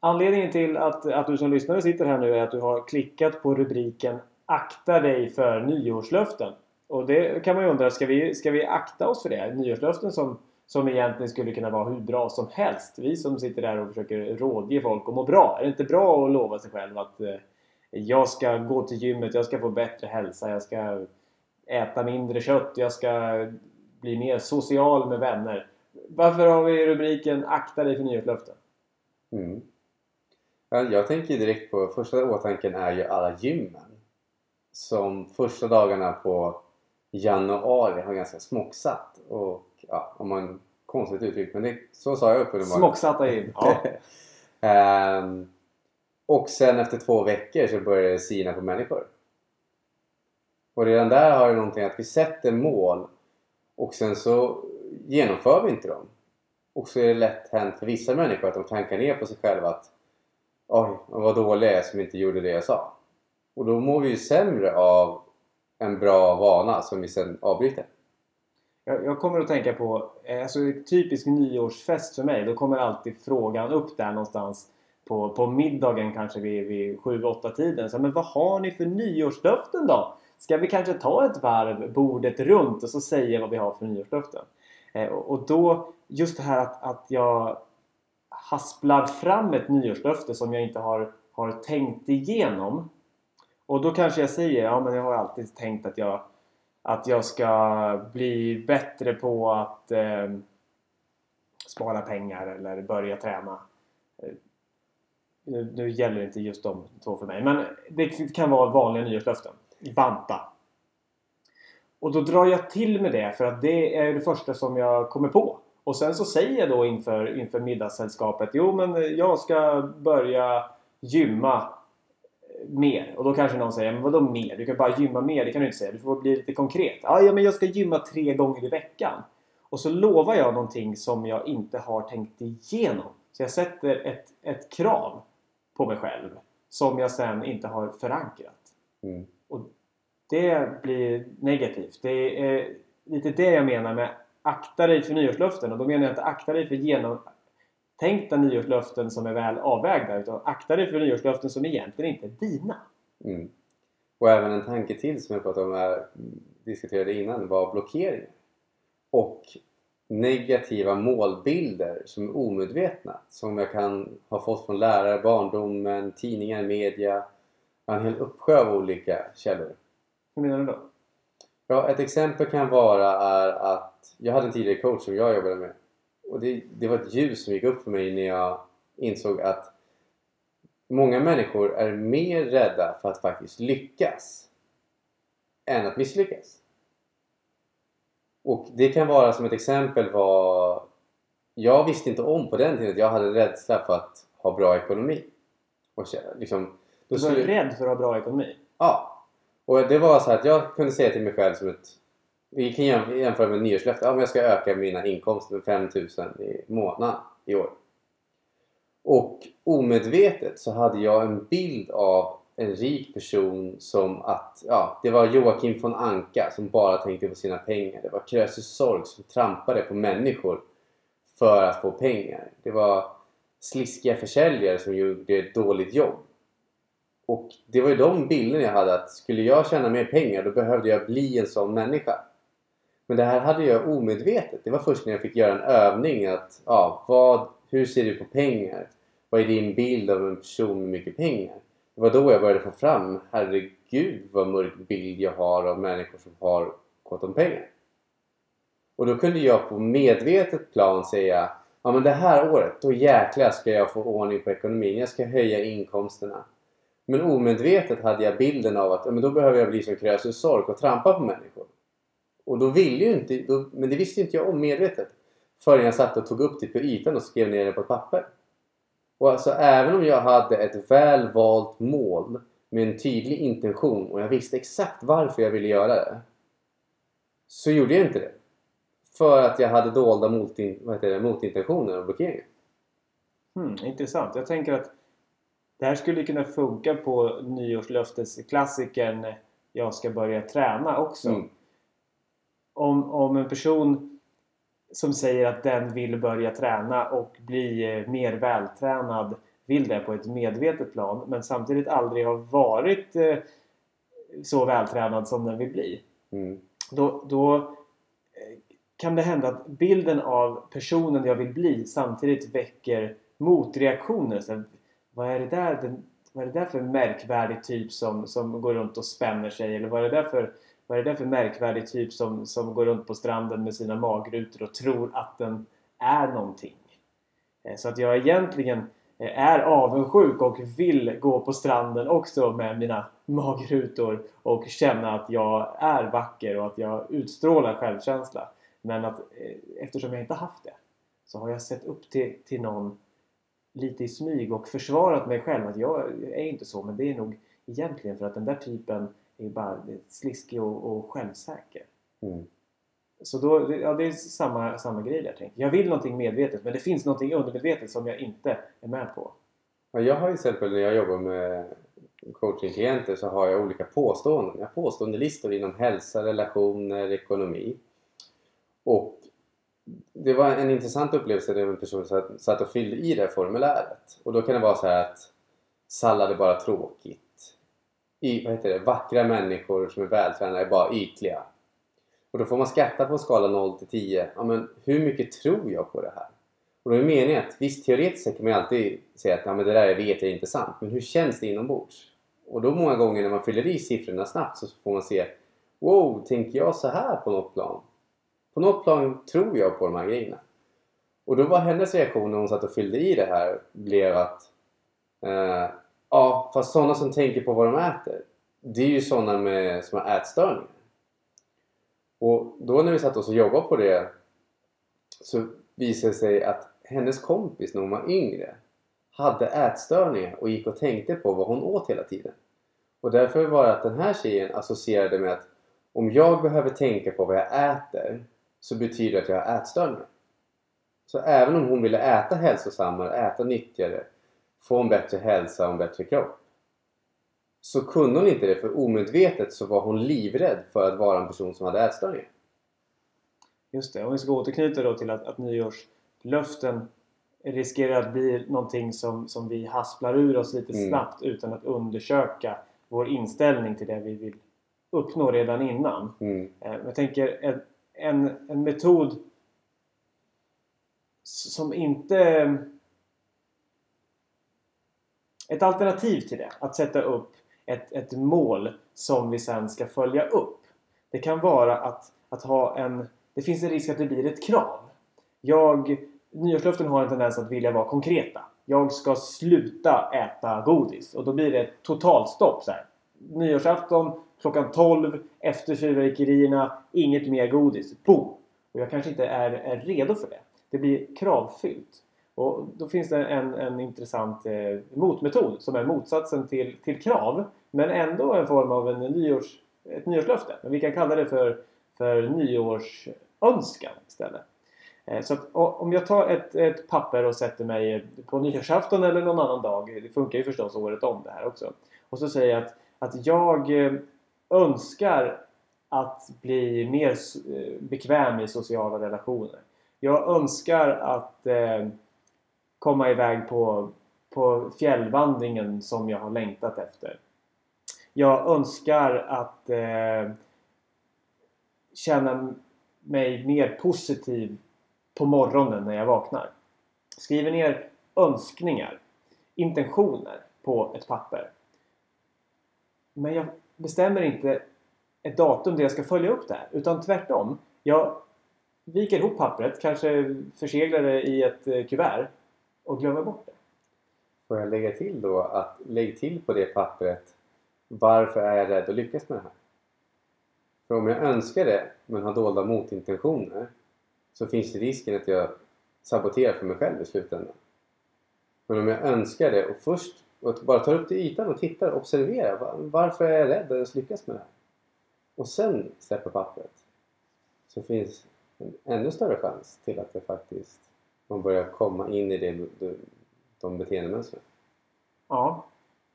Anledningen till att, att du som lyssnare sitter här nu är att du har klickat på rubriken Akta dig för nyårslöften. Och det kan man ju undra, ska vi, ska vi akta oss för det? Nyårslöften som, som egentligen skulle kunna vara hur bra som helst. Vi som sitter där och försöker rådge folk att må bra. Är det inte bra att lova sig själv att eh, jag ska gå till gymmet, jag ska få bättre hälsa, jag ska äta mindre kött, jag ska bli mer social med vänner. Varför har vi rubriken Akta dig för nyårslöften? Mm. Jag tänker direkt på, första åtanken är ju alla gymmen som första dagarna på januari har ganska smocksatt och ja, om man konstigt uttryckt men det, så sa jag uppenbarligen. Smocksatta gym. Ja. um, och sen efter två veckor så börjar det sina på människor. Och redan där har det någonting att vi sätter mål och sen så genomför vi inte dem. Och så är det lätt hänt för vissa människor att de tankar ner på sig själva att Oj, vad dålig jag är som inte gjorde det jag sa. Och då mår vi ju sämre av en bra vana som vi sen avbryter. Jag, jag kommer att tänka på, eh, alltså typisk nyårsfest för mig, då kommer alltid frågan upp där någonstans på, på middagen kanske vid, vid 7-8 tiden. Så, men vad har ni för nyårslöften då? Ska vi kanske ta ett varv bordet runt och så säga vad vi har för nyårslöften? Eh, och, och då, just det här att, att jag hasplar fram ett nyårslöfte som jag inte har, har tänkt igenom. Och då kanske jag säger, ja men jag har alltid tänkt att jag, att jag ska bli bättre på att eh, spara pengar eller börja träna. Nu, nu gäller inte just de två för mig, men det kan vara vanliga nyårslöften. Banta. Och då drar jag till med det för att det är det första som jag kommer på. Och sen så säger jag då inför, inför middagssällskapet Jo men jag ska börja gymma mer. Och då kanske någon säger Men vadå mer? Du kan bara gymma mer. Det kan du inte säga. Du får bli lite konkret. Ja, men jag ska gymma tre gånger i veckan. Och så lovar jag någonting som jag inte har tänkt igenom. Så jag sätter ett, ett krav på mig själv som jag sen inte har förankrat. Mm. Och det blir negativt. Det är lite det jag menar med akta dig för nyårslöften. Och då menar jag inte akta dig för genomtänkta nyårslöften som är väl avvägda. Utan akta dig för nyårslöften som egentligen inte är dina. Mm. Och även en tanke till som jag pratade om här, diskuterade innan var blockeringar. Och negativa målbilder som är omedvetna. Som jag kan ha fått från lärare, barndomen, tidningar, media. En hel uppsjö av olika källor. Hur menar du då? Ja, ett exempel kan vara är att jag hade en tidigare coach som jag jobbade med och det, det var ett ljus som gick upp för mig när jag insåg att många människor är mer rädda för att faktiskt lyckas än att misslyckas. Och det kan vara som ett exempel vad jag visste inte om på den tiden att jag hade rädsla för att ha bra ekonomi. Och liksom, du var skulle... rädd för att ha bra ekonomi? Ja, och det var så att jag kunde säga till mig själv som ett... Vi kan jämföra med nyårslöfte. Ja, men jag ska öka mina inkomster med 5000 i månaden i år. Och omedvetet så hade jag en bild av en rik person som att ja, det var Joakim von Anka som bara tänkte på sina pengar. Det var Krösus Sorg som trampade på människor för att få pengar. Det var sliskiga försäljare som gjorde ett dåligt jobb. Och det var ju de bilderna jag hade att skulle jag tjäna mer pengar då behövde jag bli en sån människa. Men det här hade jag omedvetet. Det var först när jag fick göra en övning att ja, vad, hur ser du på pengar? Vad är din bild av en person med mycket pengar? Det var då jag började få fram, herregud vad mörk bild jag har av människor som har gott om pengar. Och då kunde jag på medvetet plan säga ja men det här året, då jäklar ska jag få ordning på ekonomin. Jag ska höja inkomsterna. Men omedvetet hade jag bilden av att men då behöver jag bli som Krösus Sork och trampa på människor. Och då ville ju inte, då, men det visste inte jag om medvetet. Förrän jag satt och tog upp det på ytan och skrev ner det på ett papper. Och alltså även om jag hade ett väl valt mål med en tydlig intention och jag visste exakt varför jag ville göra det. Så gjorde jag inte det. För att jag hade dolda motin, vad heter det, motintentioner och blockeringar. Hmm, intressant. Jag tänker att det här skulle kunna funka på nyårslöftesklassikern Jag ska börja träna också. Mm. Om, om en person som säger att den vill börja träna och bli eh, mer vältränad vill det på ett medvetet plan men samtidigt aldrig har varit eh, så vältränad som den vill bli. Mm. Då, då eh, kan det hända att bilden av personen jag vill bli samtidigt väcker motreaktioner. Så, vad, är det där, vad är det där för märkvärdig typ som, som går runt och spänner sig? Eller vad är det där för, vad är det där för märkvärdig typ som, som går runt på stranden med sina magrutor och tror att den är någonting? Eh, så att jag egentligen eh, är avundsjuk och vill gå på stranden också med mina magrutor och känna att jag är vacker och att jag utstrålar självkänsla. Men att eh, eftersom jag inte haft det så har jag sett upp till, till någon lite i smyg och försvarat mig själv att jag är inte så men det är nog egentligen för att den där typen är bara sliskig och, och självsäker. Mm. Så då, ja, det är samma, samma grej där tänker jag. Vill någonting medvetet men det finns någonting undermedvetet som jag inte är med på. Ja, jag har till exempel när jag jobbar med coachingklienter så har jag olika påståenden. Jag har påståendelistor inom hälsa, relationer, ekonomi. Och det var en intressant upplevelse när en person satt, och fyllde i det här formuläret. Och då kan det vara så här att sallad är bara tråkigt. I, vad heter det? Vackra människor som är vältränade är bara ytliga. Och då får man skatta på en skala 0 till 10. Ja, men hur mycket tror jag på det här? Och då är meningen att visst teoretiskt sett kan man ju alltid säga att ja, men det där jag vet är inte sant. Men hur känns det inombords? Och då många gånger när man fyller i siffrorna snabbt så får man se Wow, tänker jag så här på något plan? På något plan tror jag på de här grejerna. Och då var hennes reaktion när hon satt och fyllde i det här blev att eh, Ja, fast sådana som tänker på vad de äter Det är ju sådana med, som har ätstörningar. Och då när vi satt oss och jobbade på det så visade det sig att hennes kompis när hon var yngre hade ätstörningar och gick och tänkte på vad hon åt hela tiden. Och därför var det att den här tjejen associerade med att om jag behöver tänka på vad jag äter så betyder det att jag har ätstörningar. Så även om hon ville äta hälsosammare, äta nyttigare, få en bättre hälsa och en bättre kropp så kunde hon inte det för omedvetet så var hon livrädd för att vara en person som hade ätstörningar. Just det, om vi ska återknyta då till att, att nyårslöften riskerar att bli någonting som, som vi hasplar ur oss lite Mm. snabbt utan att undersöka vår inställning till det vi vill uppnå redan innan. Mm. Eh, Jag tänker en, en, en metod som inte... Ett alternativ till det, att sätta upp ett, ett mål som vi sen ska följa upp. Det kan vara att, att ha en... Det finns en risk att det blir ett krav. Jag, nyårslöften har en tendens att vilja vara konkreta. Jag ska sluta äta godis och då blir det ett totalstopp. Så här. Nyårsafton klockan 12 efter fyrverkerierna, inget mer godis. Boom! Och jag kanske inte är, är redo för det. Det blir kravfyllt. Och då finns det en, en intressant eh, motmetod som är motsatsen till, till krav. Men ändå en form av en nyårs, ett nyårslöfte. Men vi kan kalla det för, för nyårsönskan istället. Eh, Så att, om jag tar ett, ett papper och sätter mig på nyårsafton eller någon annan dag. Det funkar ju förstås året om det här också. Och så säger jag att, att jag eh, önskar att bli mer eh, bekväm i sociala relationer. Jag önskar att eh, komma iväg på, på fjällvandringen som jag har längtat efter. Jag önskar att eh, känna mig mer positiv på morgonen när jag vaknar. Skriver ner önskningar, intentioner på ett papper. Men jag bestämmer inte ett datum där jag ska följa upp det här. Utan tvärtom. Jag viker ihop pappret, kanske förseglar det i ett eh, kuvert och glömmer bort det. Får jag lägga till då att lägg till på det pappret varför är jag rädd att lyckas med det här? För om jag önskar det men har dolda motintentioner så finns det risken att jag saboterar för mig själv i slutändan. Men om jag önskar det och först och bara tar upp till ytan och tittar och observerar varför är jag rädd att ens lyckas med det här? Och sen släpper pappret så finns en ännu större chans till att det faktiskt man börjar komma in i det, de, de beteendemönstren. Ja,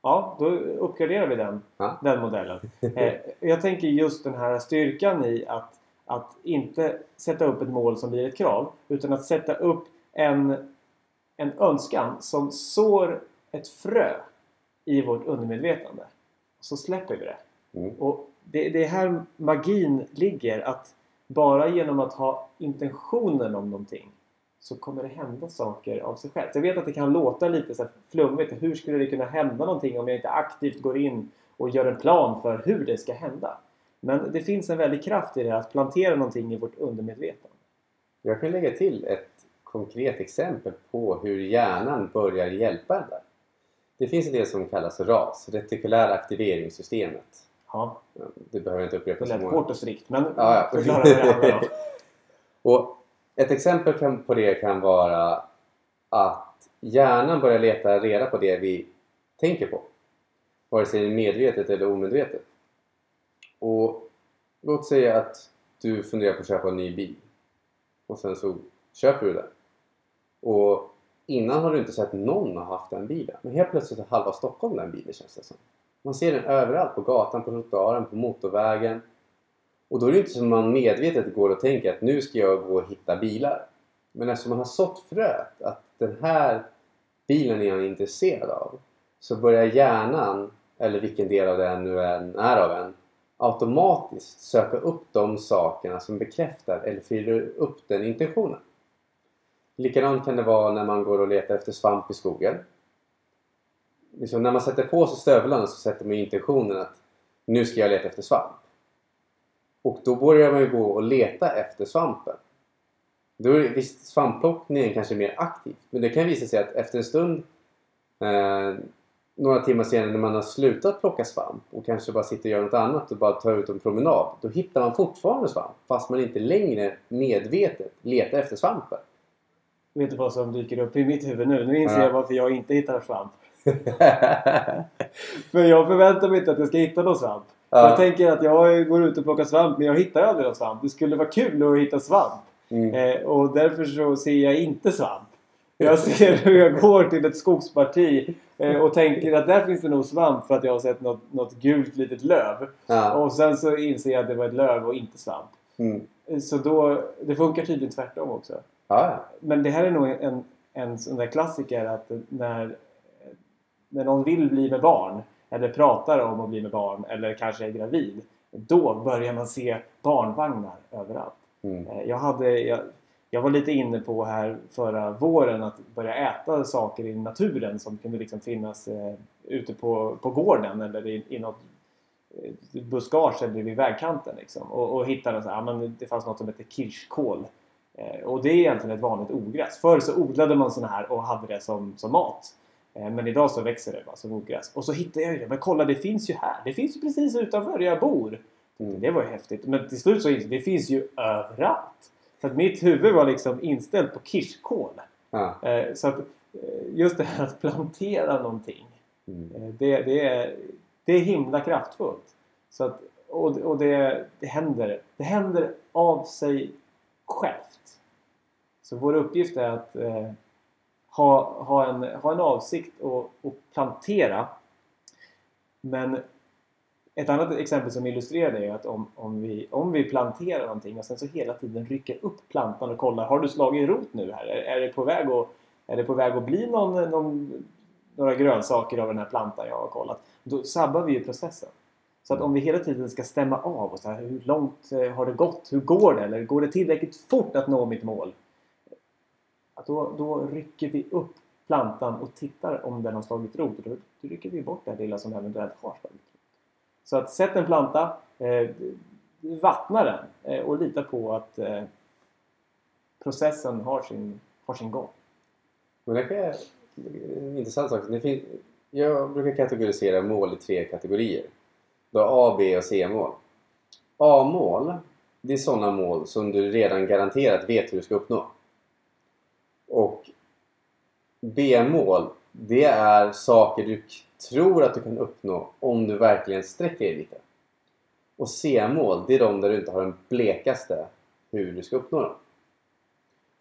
ja då uppgraderar vi den, Ja. den modellen. Eh, jag tänker just den här styrkan i att, att inte sätta upp ett mål som blir ett krav utan att sätta upp en, en önskan som sår ett frö i vårt undermedvetande. Så släpper vi det. Mm. Och det, det är här magin ligger. Att bara genom att ha intentionen om någonting så kommer det hända saker av sig själv. Jag vet att det kan låta lite så flummigt. Hur skulle det kunna hända någonting om jag inte aktivt går in och gör en plan för hur det ska hända? Men det finns en väldig kraft i det att plantera någonting i vårt undermedvetande. Jag kan lägga till ett konkret exempel på hur hjärnan börjar hjälpa en där. Det finns del som kallas RAS, retikulära aktiveringssystemet. Ja, Du behöver inte upprepa det så lät många. hårt och strikt men Ja, ja. förklara vad det handlar om. Och ett exempel kan, på det kan vara att hjärnan börjar leta reda på det vi tänker på. Vare sig det är medvetet eller omedvetet. Och låt säga att du funderar på att köpa en ny bil. Och sen så köper du den. Och innan har du inte sett någon ha haft den bilen. Men helt plötsligt har halva Stockholm den bilen känns det som. Man ser den överallt. På gatan, på trottoaren, på motorvägen. Och då är det inte som man medvetet går och tänker att nu ska jag gå och hitta bilar. Men eftersom man har sått fröet att den här bilen är jag intresserad av så börjar hjärnan, eller vilken del av den nu än är av en, automatiskt söka upp de sakerna som bekräftar eller fyller upp den intentionen. Likadant kan det vara när man går och letar efter svamp i skogen. Liksom när man sätter på sig stövlarna så sätter man intentionen att nu ska jag leta efter svamp. Och då börjar man ju gå och leta efter svampen. Då är visst, svampplockningen kanske är mer aktiv. Men det kan visa sig att efter en stund, eh, några timmar senare när man har slutat plocka svamp och kanske bara sitter och gör något annat och bara tar ut en promenad. Då hittar man fortfarande svamp fast man inte längre medvetet letar efter svampen. Vet du vad som dyker upp i mitt huvud nu? Nu inser Ja. jag varför jag inte hittar svamp. För jag förväntar mig inte att jag ska hitta någon svamp. Ja. Jag tänker att jag går ut och plockar svamp men jag hittar aldrig någon svamp. Det skulle vara kul att hitta svamp. Mm. Eh, och därför så ser jag inte svamp. Jag ser hur jag går till ett skogsparti eh, och tänker att där finns det nog svamp för att jag har sett något, något gult litet löv. Ja. Och sen så inser jag att det var ett löv och inte svamp. Mm. Eh, Så då, det funkar tydligen tvärtom också. Ja. Men det här är nog en, en sån där klassiker att när, när någon vill bli med barn eller pratar om att bli med barn eller kanske är gravid. Då börjar man se barnvagnar överallt. Mm. Eh, Jag, hade, jag, jag var lite inne på här förra våren att börja äta saker i naturen som kunde liksom finnas eh, ute på, på gården eller i, i något eh, buskage eller vid vägkanten. Liksom. Och, och hittade så här, men det fanns något som heter kirskål. Eh, och det är egentligen ett vanligt ogräs. Förr så odlade man såna här och hade det som, som mat. Eh, men idag så växer det bara som ogräs. Och så hittade jag ju det. Men kolla, det finns ju här. Det finns ju precis utanför där jag bor. Mm. Det var ju häftigt. Men till slut så insåg jag det finns ju överallt. Så att mitt huvud var liksom inställt på kirskål. Ja. Eh, så att eh, just det här att plantera någonting. Mm. Det, det, är, det är himla kraftfullt. Så att, och och det, det, händer, det händer av sig självt. Så vår uppgift är att ha, ha, en, ha en avsikt och, och plantera. Men ett annat exempel som illustrerar det är att om, om, vi, om vi planterar någonting och sen så hela tiden rycker upp plantan och kollar Har du slagit rot nu här? Är, är, det, på väg att, är det på väg att bli någon, någon, några grönsaker av den här plantan jag har kollat? Då sabbar vi ju processen. Så att om vi hela tiden ska stämma av och så här, hur långt eh, har det gått? Hur går det? Eller går det tillräckligt fort att nå mitt mål? Att då, då rycker vi upp plantan och tittar om den har slagit rot. Och då, då rycker vi bort det lilla som eventuellt har slagit rot. Så att sätt en planta, eh, vattna den eh, och lita på att eh, processen har sin, har sin gång. Men det är en eh, intressant sak. Det finns, jag brukar kategorisera mål i tre kategorier. Du har A, B och C-mål. A-mål, det är sådana mål som du redan garanterat vet hur du ska uppnå. Och B-mål, det är saker du tror att du kan uppnå om du verkligen sträcker dig lite. Och C-mål, det är de där du inte har den blekaste hur du ska uppnå dem.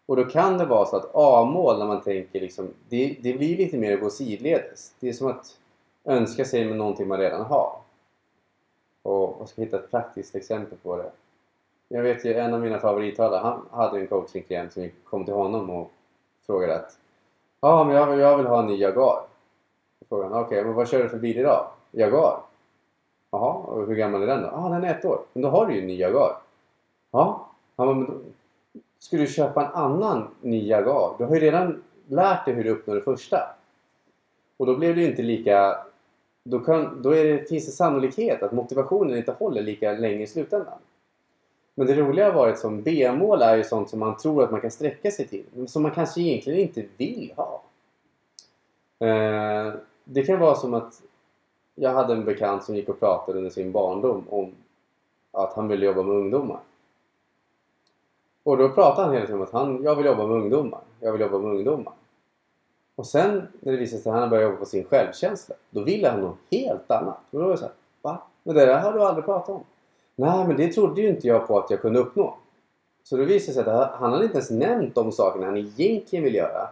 Och då kan det vara så att A-mål när man tänker liksom, det, det blir lite mer att gå sidledes. Det är som att önska sig med någonting man redan har. Och jag ska hitta ett praktiskt exempel på det. Jag vet ju en av mina favorittalare, han hade en coachingklient som kom till honom och frågade att Ja, men jag, vill- jag vill ha en ny Jaguar. frågan. Okej, men vad kör du för bil idag? Jaguar? Jaha, och hur gammal är den då? Ja, ah, den är ett år. Men då har du ju en ny Jaguar. Ja, ja men då ska du köpa en annan ny Jaguar. Du har ju redan lärt dig hur du uppnår det första. Och då blir det ju inte lika... Då, kan, då är det, finns det sannolikhet att motivationen inte håller lika länge i slutändan. Men det roliga har varit som B-mål är ju sånt som man tror att man kan sträcka sig till. Som man kanske egentligen inte vill ha. Eh, det kan vara som att jag hade en bekant som gick och pratade under sin barndom om att han ville jobba med ungdomar. Och då pratade han hela tiden om att han, jag vill jobba med ungdomar. Jag vill jobba med ungdomar. Och sen när det visade sig att han började jobba på sin självkänsla. Då ville han något helt annat. Och då var det såhär, va? Men det där har du aldrig pratat om. Nej, men det trodde ju inte jag på att jag kunde uppnå. Så då visade det sig att han hade inte ens nämnt de sakerna han egentligen vill göra.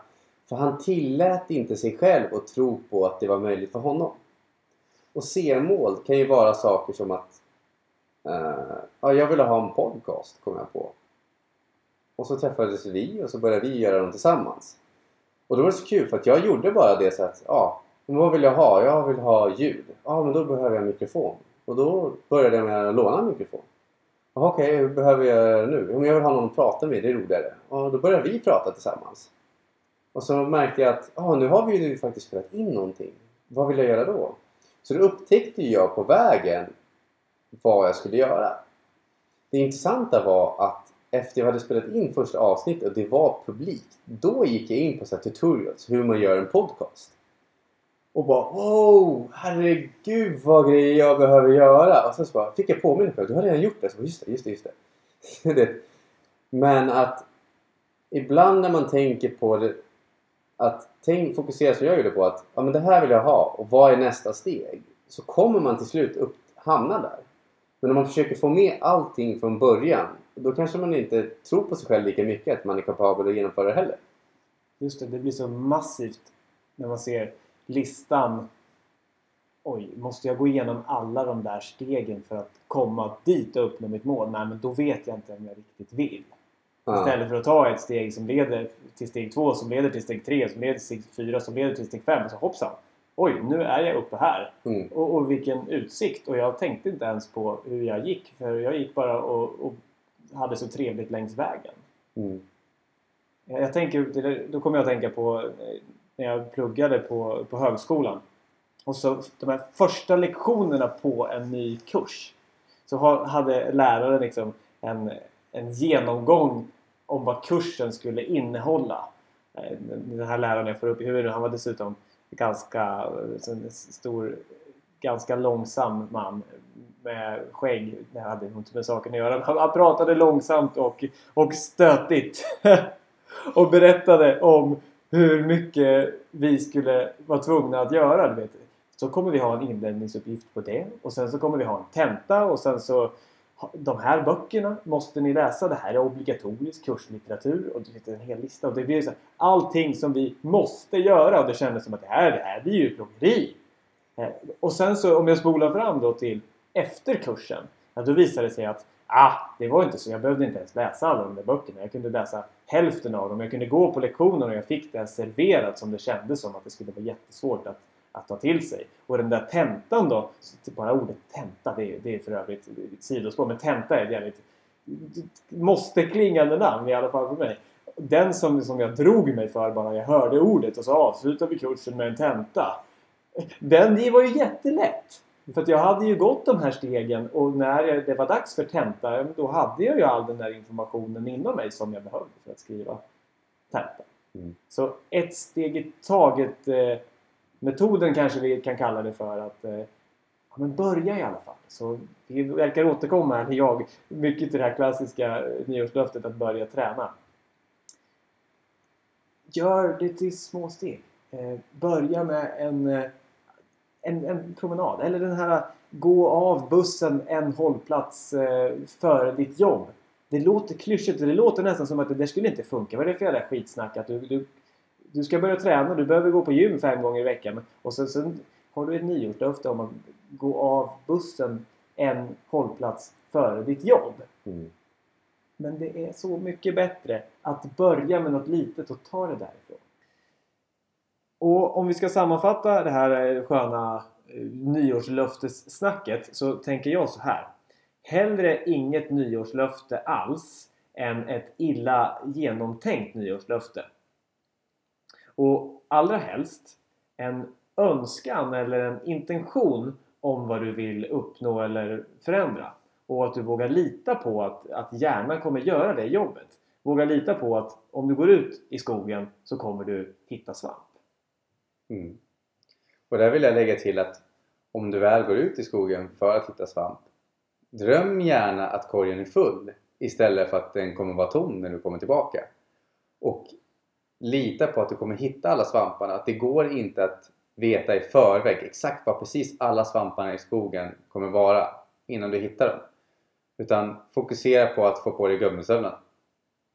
För han tillät inte sig själv att tro på att det var möjligt för honom. Och C-mål kan ju vara saker som att uh, ja, jag ville ha en podcast, kom jag på. Och så träffades vi och så började vi göra dem tillsammans. Och då var det så kul för att jag gjorde bara det så att ja, vad vill jag ha? Jag vill ha ljud. Ja, men då behöver jag en mikrofon. Och då började jag med att låna en mikrofon. Okej, okay, hur behöver jag göra nu? Om jag vill ha någon att prata med, det är roligare. Och då började vi prata tillsammans. Och så märkte jag att ah, nu har vi ju faktiskt spelat in någonting. Vad vill jag göra då? Så då upptäckte jag på vägen vad jag skulle göra. Det intressanta var att efter jag hade spelat in första avsnittet och det var publikt. Då gick jag in på så tutorials hur man gör en podcast. Och bara wow, herregud vad grejer jag behöver göra. Och sen så bara, fick jag påminna mig du har redan gjort det. Så bara, just det, just det, just det. Men att ibland när man tänker på det att tänk, fokusera som jag gjorde på att ja, men det här vill jag ha och vad är nästa steg? Så kommer man till slut upp, hamna där. Men om man försöker få med allting från början då kanske man inte tror på sig själv lika mycket att man är kapabel att genomföra det heller. Just det, det blir så massivt när man ser listan. Oj, måste jag gå igenom alla de där stegen för att komma dit och uppnå mitt mål? Nej, men då vet jag inte om jag riktigt vill. Ja. Istället för att ta ett steg som leder till steg två, som leder till steg tre, som leder till steg fyra, som leder till steg fem. Så hoppsan! Oj, nu är jag uppe här. Mm. Och, och, vilken utsikt! Och jag tänkte inte ens på hur jag gick. För jag gick bara och, och hade så trevligt längs vägen. Mm. Jag tänker, då kommer jag att tänka på eh, när jag pluggade på, på högskolan. Och så de här första lektionerna på en ny kurs. Så hade läraren liksom en, en genomgång om vad kursen skulle innehålla. Eh, den här läraren jag får upp i huvudet, han var dessutom ganska eh, stor, ganska långsam man med skägg. Det hade inte med saken att göra. Han pratade långsamt och, och stötigt. och berättade om hur mycket vi skulle vara tvungna att göra. Du vet. Så kommer vi ha en inlämningsuppgift på det och sen så kommer vi ha en tenta och sen så de här böckerna måste ni läsa. Det här är obligatorisk kurslitteratur och det är en hel lista. Och det blir så här, allting som vi måste göra och det kändes som att det här, det här blir ju plågeri. Eh, och sen så om jag spolar fram då till efter kursen. Ja, då visade det sig att ah, det var inte så. Jag behövde inte ens läsa alla de där böckerna. Jag kunde läsa hälften av dem. Jag kunde gå på lektionerna och jag fick det serverat som det kändes som att det skulle vara jättesvårt att, att ta till sig. Och den där tentan då, typ bara ordet tenta det, det är för övrigt sidospår, men tenta är ett jävligt måste klingande namn i alla fall för mig. Den som, som jag drog mig för bara jag hörde ordet och så avslutade vi kursen med en tenta. Den var ju jättelätt! För jag hade ju gått de här stegen och när det var dags för tenta då hade jag ju all den där informationen inom mig som jag behövde för att skriva tenta. Mm. Så ett steg i taget eh, metoden kanske vi kan kalla det för att eh, ja, men börja i alla fall. Så vi verkar återkomma här, jag, mycket till det här klassiska eh, nyårslöftet att börja träna. Gör det till små steg. Eh, börja med en eh, en, en promenad. Eller den här gå av bussen en hållplats eh, före ditt jobb. Det låter klyschigt och det låter nästan som att det där skulle inte funka. Vad är det för jävla skitsnack? Att du, du, du ska börja träna, du behöver gå på gym fem gånger i veckan. Och sen, sen har du ett nyårslöfte om att gå av bussen en hållplats före ditt jobb. Mm. Men det är så mycket bättre att börja med något litet och ta det därifrån. Och om vi ska sammanfatta det här eh, sköna eh, nyårslöftessnacket så tänker jag så här. Hellre inget nyårslöfte alls än ett illa genomtänkt nyårslöfte. Och allra helst en önskan eller en intention om vad du vill uppnå eller förändra. Och att du vågar lita på att, att hjärnan kommer göra det jobbet. Våga lita på att om du går ut i skogen så kommer du hitta svamp. Mm. Och där vill jag lägga till att om du väl går ut i skogen för att hitta svamp Dröm gärna att korgen är full istället för att den kommer vara tom när du kommer tillbaka. Och lita på att du kommer hitta alla svamparna. Att det går inte att veta i förväg exakt vad precis alla svamparna i skogen kommer vara innan du hittar dem. Utan fokusera på att få på dig gummistövlarna.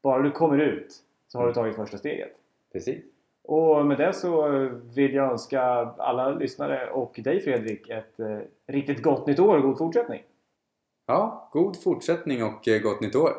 Bara du kommer ut så har du tagit första steget. Precis. Och med det så vill jag önska alla lyssnare och dig Fredrik ett eh, riktigt gott nytt år och god fortsättning. Ja, god fortsättning och eh, gott nytt år!